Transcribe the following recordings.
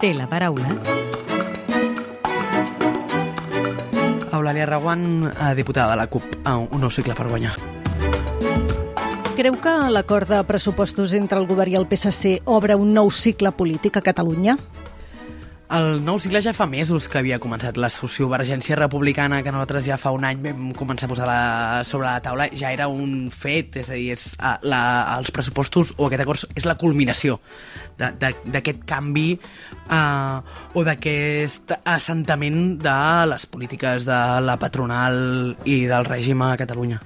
té la paraula. Eulàlia Raguant, eh, diputada de la CUP, a un nou cicle per guanyar. Creu que l'acord de pressupostos entre el govern i el PSC obre un nou cicle polític a Catalunya? El nou cicle ja fa mesos que havia començat. La sociovergència republicana que nosaltres ja fa un any vam començar a posar la, sobre la taula ja era un fet, és a dir, és, a, la, els pressupostos o aquest acord és la culminació d'aquest canvi uh, o d'aquest assentament de les polítiques de la patronal i del règim a Catalunya.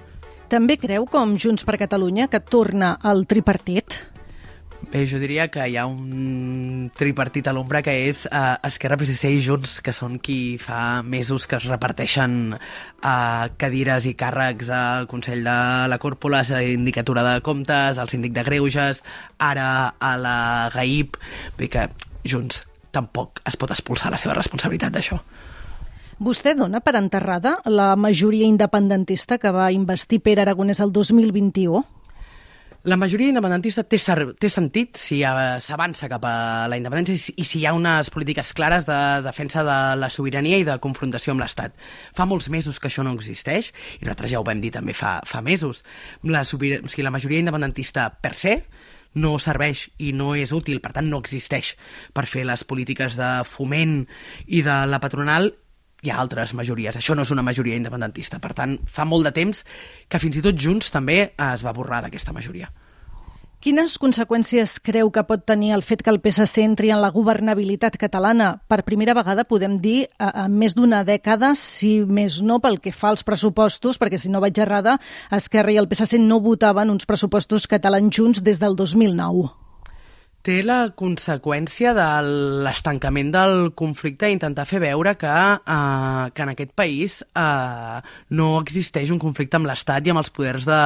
També creu, com Junts per Catalunya, que torna al tripartit? Bé, jo diria que hi ha un tripartit a l'ombra que és eh, Esquerra, PSC i Junts, que són qui fa mesos que es reparteixen eh, cadires i càrrecs al Consell de la Còrpola, a la Indicatura de Comptes, al Síndic de Greuges, ara a la GAIP... Vull que Junts tampoc es pot expulsar la seva responsabilitat d'això. Vostè dona per enterrada la majoria independentista que va investir Pere Aragonès el 2021? La majoria independentista té, té sentit si s'avança cap a la independència i si hi ha unes polítiques clares de defensa de la sobirania i de confrontació amb l'Estat. Fa molts mesos que això no existeix, i nosaltres ja ho vam dir també fa, fa mesos. La, sobir... o sigui, la majoria independentista per se no serveix i no és útil, per tant no existeix per fer les polítiques de foment i de la patronal hi ha altres majories. Això no és una majoria independentista. Per tant, fa molt de temps que fins i tot Junts també es va borrar d'aquesta majoria. Quines conseqüències creu que pot tenir el fet que el PSC entri en la governabilitat catalana? Per primera vegada, podem dir, a més d'una dècada, si més no pel que fa als pressupostos, perquè si no vaig errada, Esquerra i el PSC no votaven uns pressupostos catalans junts des del 2009 té la conseqüència de l'estancament del conflicte i intentar fer veure que, eh, que en aquest país eh, no existeix un conflicte amb l'Estat i amb els poders de,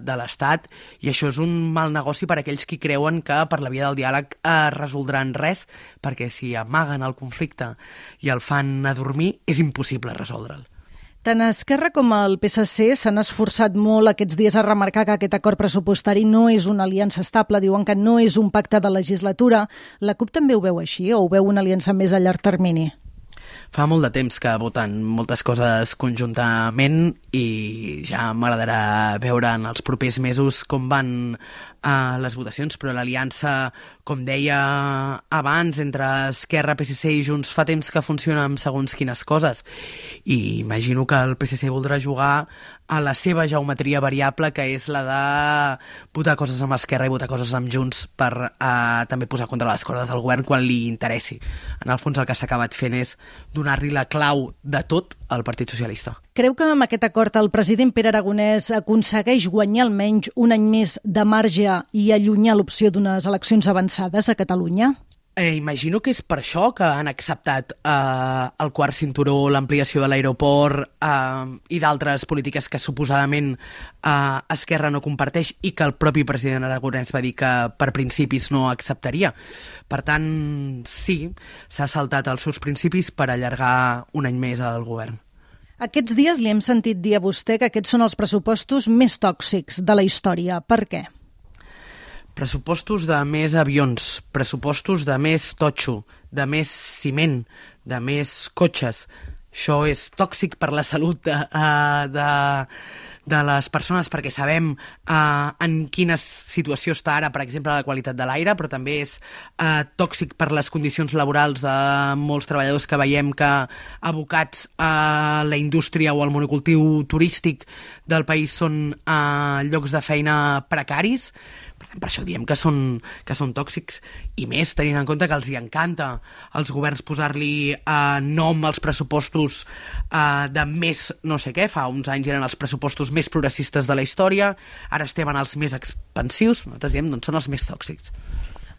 de l'Estat i això és un mal negoci per a aquells qui creuen que per la via del diàleg eh, resoldran res perquè si amaguen el conflicte i el fan adormir és impossible resoldre'l. Tant Esquerra com el PSC s'han esforçat molt aquests dies a remarcar que aquest acord pressupostari no és una aliança estable, diuen que no és un pacte de legislatura. La CUP també ho veu així o ho veu una aliança més a llarg termini? Fa molt de temps que voten moltes coses conjuntament i ja m'agradarà veure en els propers mesos com van uh, les votacions, però l'aliança, com deia abans, entre Esquerra, PSC i Junts fa temps que funciona amb segons quines coses. I imagino que el PSC voldrà jugar a la seva geometria variable, que és la de votar coses amb Esquerra i votar coses amb Junts per uh, també posar contra les cordes al govern quan li interessi. En el fons el que s'ha acabat fent és donar-li la clau de tot al Partit Socialista. Creu que amb aquest acord el president Pere Aragonès aconsegueix guanyar almenys un any més de marge i allunyar l'opció d'unes eleccions avançades a Catalunya? Eh, imagino que és per això que han acceptat eh, el quart cinturó, l'ampliació de l'aeroport eh, i d'altres polítiques que suposadament eh, Esquerra no comparteix i que el propi president Aragonès va dir que per principis no acceptaria. Per tant, sí, s'ha saltat els seus principis per allargar un any més al govern. Aquests dies li hem sentit dir a vostè que aquests són els pressupostos més tòxics de la història. Per què? pressupostos de més avions, pressupostos de més totxo, de més ciment, de més cotxes. Això és tòxic per la salut de, uh, de, de les persones perquè sabem uh, en quina situació està ara, per exemple, la qualitat de l'aire, però també és uh, tòxic per les condicions laborals de molts treballadors que veiem que abocats a la indústria o al monocultiu turístic del país són uh, llocs de feina precaris. Per això diem que són, que són tòxics i més tenint en compte que els hi encanta als governs posar-li eh, nom als pressupostos eh, de més no sé què, fa uns anys eren els pressupostos més progressistes de la història, ara estem en els més expansius, nosaltres diem doncs són els més tòxics.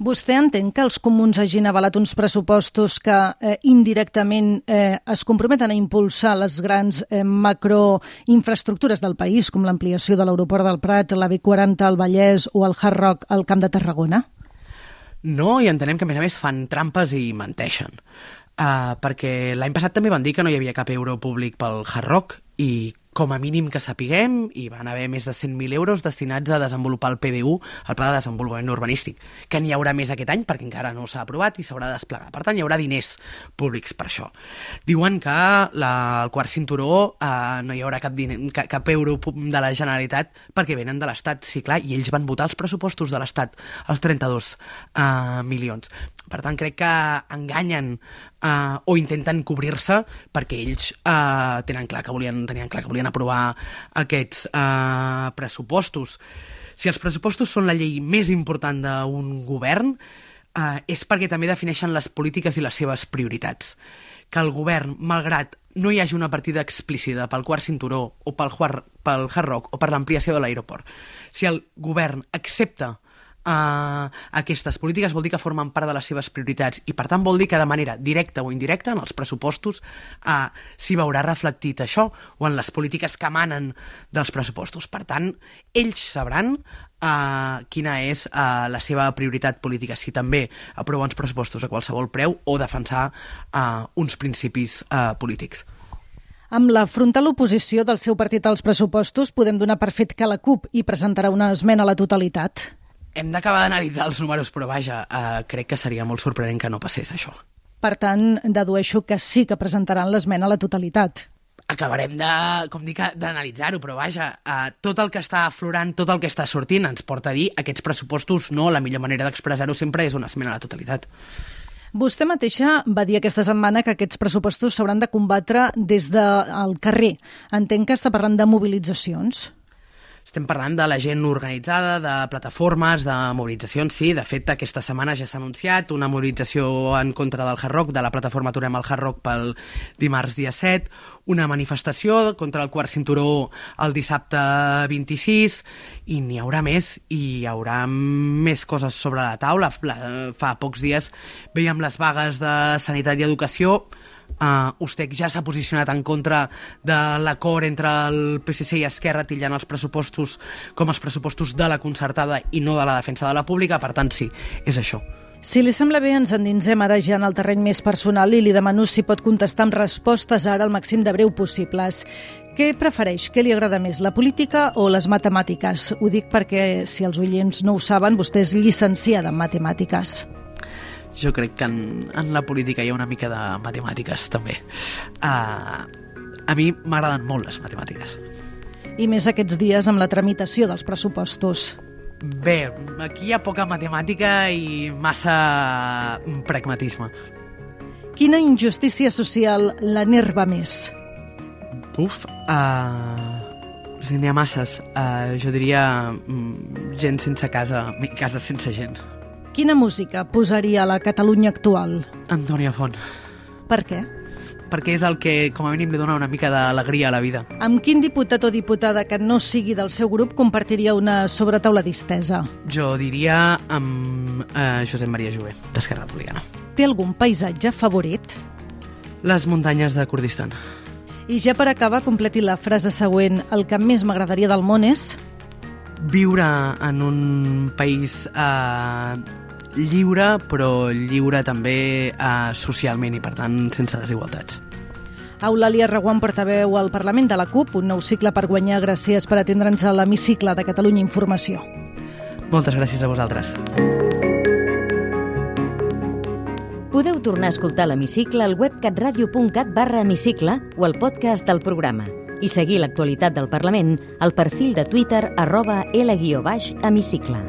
Vostè entén que els comuns hagin avalat uns pressupostos que eh, indirectament eh, es comprometen a impulsar les grans eh, macroinfraestructures del país, com l'ampliació de l'aeroport del Prat, la B40 al Vallès o el Hard Rock al Camp de Tarragona? No, i entenem que a més a més fan trampes i menteixen. Uh, perquè l'any passat també van dir que no hi havia cap euro públic pel Hard Rock i com a mínim que sapiguem, i van haver més de 100.000 euros destinats a desenvolupar el PDU, el Pla de Desenvolupament Urbanístic, que n'hi haurà més aquest any perquè encara no s'ha aprovat i s'haurà de desplegar. Per tant, hi haurà diners públics per això. Diuen que la, el quart cinturó eh, no hi haurà cap, diner, cap, cap euro de la Generalitat perquè venen de l'Estat, sí, clar, i ells van votar els pressupostos de l'Estat, els 32 eh, milions. Per tant, crec que enganyen uh, o intenten cobrir-se perquè ells uh, tenen clar que volien, tenien clar que volien aprovar aquests uh, pressupostos. Si els pressupostos són la llei més important d'un govern, uh, és perquè també defineixen les polítiques i les seves prioritats. Que el govern, malgrat no hi hagi una partida explícita pel quart cinturó o pel, pel Hard Rock o per l'ampliació de l'aeroport, si el govern accepta uh, aquestes polítiques vol dir que formen part de les seves prioritats i per tant vol dir que de manera directa o indirecta en els pressupostos uh, s'hi veurà reflectit això o en les polítiques que emanen dels pressupostos. Per tant, ells sabran uh, quina és uh, la seva prioritat política, si també aprovar uns pressupostos a qualsevol preu o defensar uh, uns principis uh, polítics. Amb la frontal oposició del seu partit als pressupostos, podem donar per fet que la CUP hi presentarà una esmena a la totalitat. Hem d'acabar d'analitzar els números, però vaja, eh, crec que seria molt sorprenent que no passés això. Per tant, dedueixo que sí que presentaran l'esmena a la totalitat. Acabarem de, com dic, d'analitzar-ho, però vaja, eh, tot el que està aflorant, tot el que està sortint, ens porta a dir aquests pressupostos no, la millor manera d'expressar-ho sempre és una esmena a la totalitat. Vostè mateixa va dir aquesta setmana que aquests pressupostos s'hauran de combatre des del carrer. Entenc que està parlant de mobilitzacions. Estem parlant de la gent organitzada, de plataformes, de mobilitzacions, sí. De fet, aquesta setmana ja s'ha anunciat una mobilització en contra del Hard Rock, de la plataforma Aturem el Hard Rock pel dimarts dia 7, una manifestació contra el quart cinturó el dissabte 26 i n'hi haurà més i hi haurà més coses sobre la taula. Fa pocs dies veiem les vagues de sanitat i educació, Uh, Ustec ja s'ha posicionat en contra de l'acord entre el PSC i Esquerra tillant els pressupostos com els pressupostos de la concertada i no de la defensa de la pública, per tant sí, és això. Si li sembla bé, ens endinsem ara ja en el terreny més personal i li demano si pot contestar amb respostes ara al màxim de breu possibles. Què prefereix? Què li agrada més, la política o les matemàtiques? Ho dic perquè, si els oients no ho saben, vostè és llicenciada en matemàtiques jo crec que en, en la política hi ha una mica de matemàtiques també. Uh, a mi m'agraden molt les matemàtiques. I més aquests dies amb la tramitació dels pressupostos. Bé, aquí hi ha poca matemàtica i massa pragmatisme. Quina injustícia social l'enerva més? Uf, uh, n'hi ha masses. Uh, jo diria um, gent sense casa, casa sense gent. Quina música posaria a la Catalunya actual? Antònia Font. Per què? perquè és el que, com a mínim, li dona una mica d'alegria a la vida. Amb quin diputat o diputada que no sigui del seu grup compartiria una sobretaula distesa? Jo diria amb eh, Josep Maria Jové, d'Esquerra Republicana. Té algun paisatge favorit? Les muntanyes de Kurdistan. I ja per acabar, completi la frase següent. El que més m'agradaria del món és... Viure en un país eh, lliure, però lliure també eh, socialment i, per tant, sense desigualtats. Eulàlia Reguant, portaveu al Parlament de la CUP, un nou cicle per guanyar. Gràcies per atendre'ns a l'hemicicle de Catalunya Informació. Moltes gràcies a vosaltres. Podeu tornar a escoltar l'hemicicle al web catradio.cat barra hemicicle o al podcast del programa i seguir l'actualitat del Parlament al perfil de Twitter arroba L-hemicicle.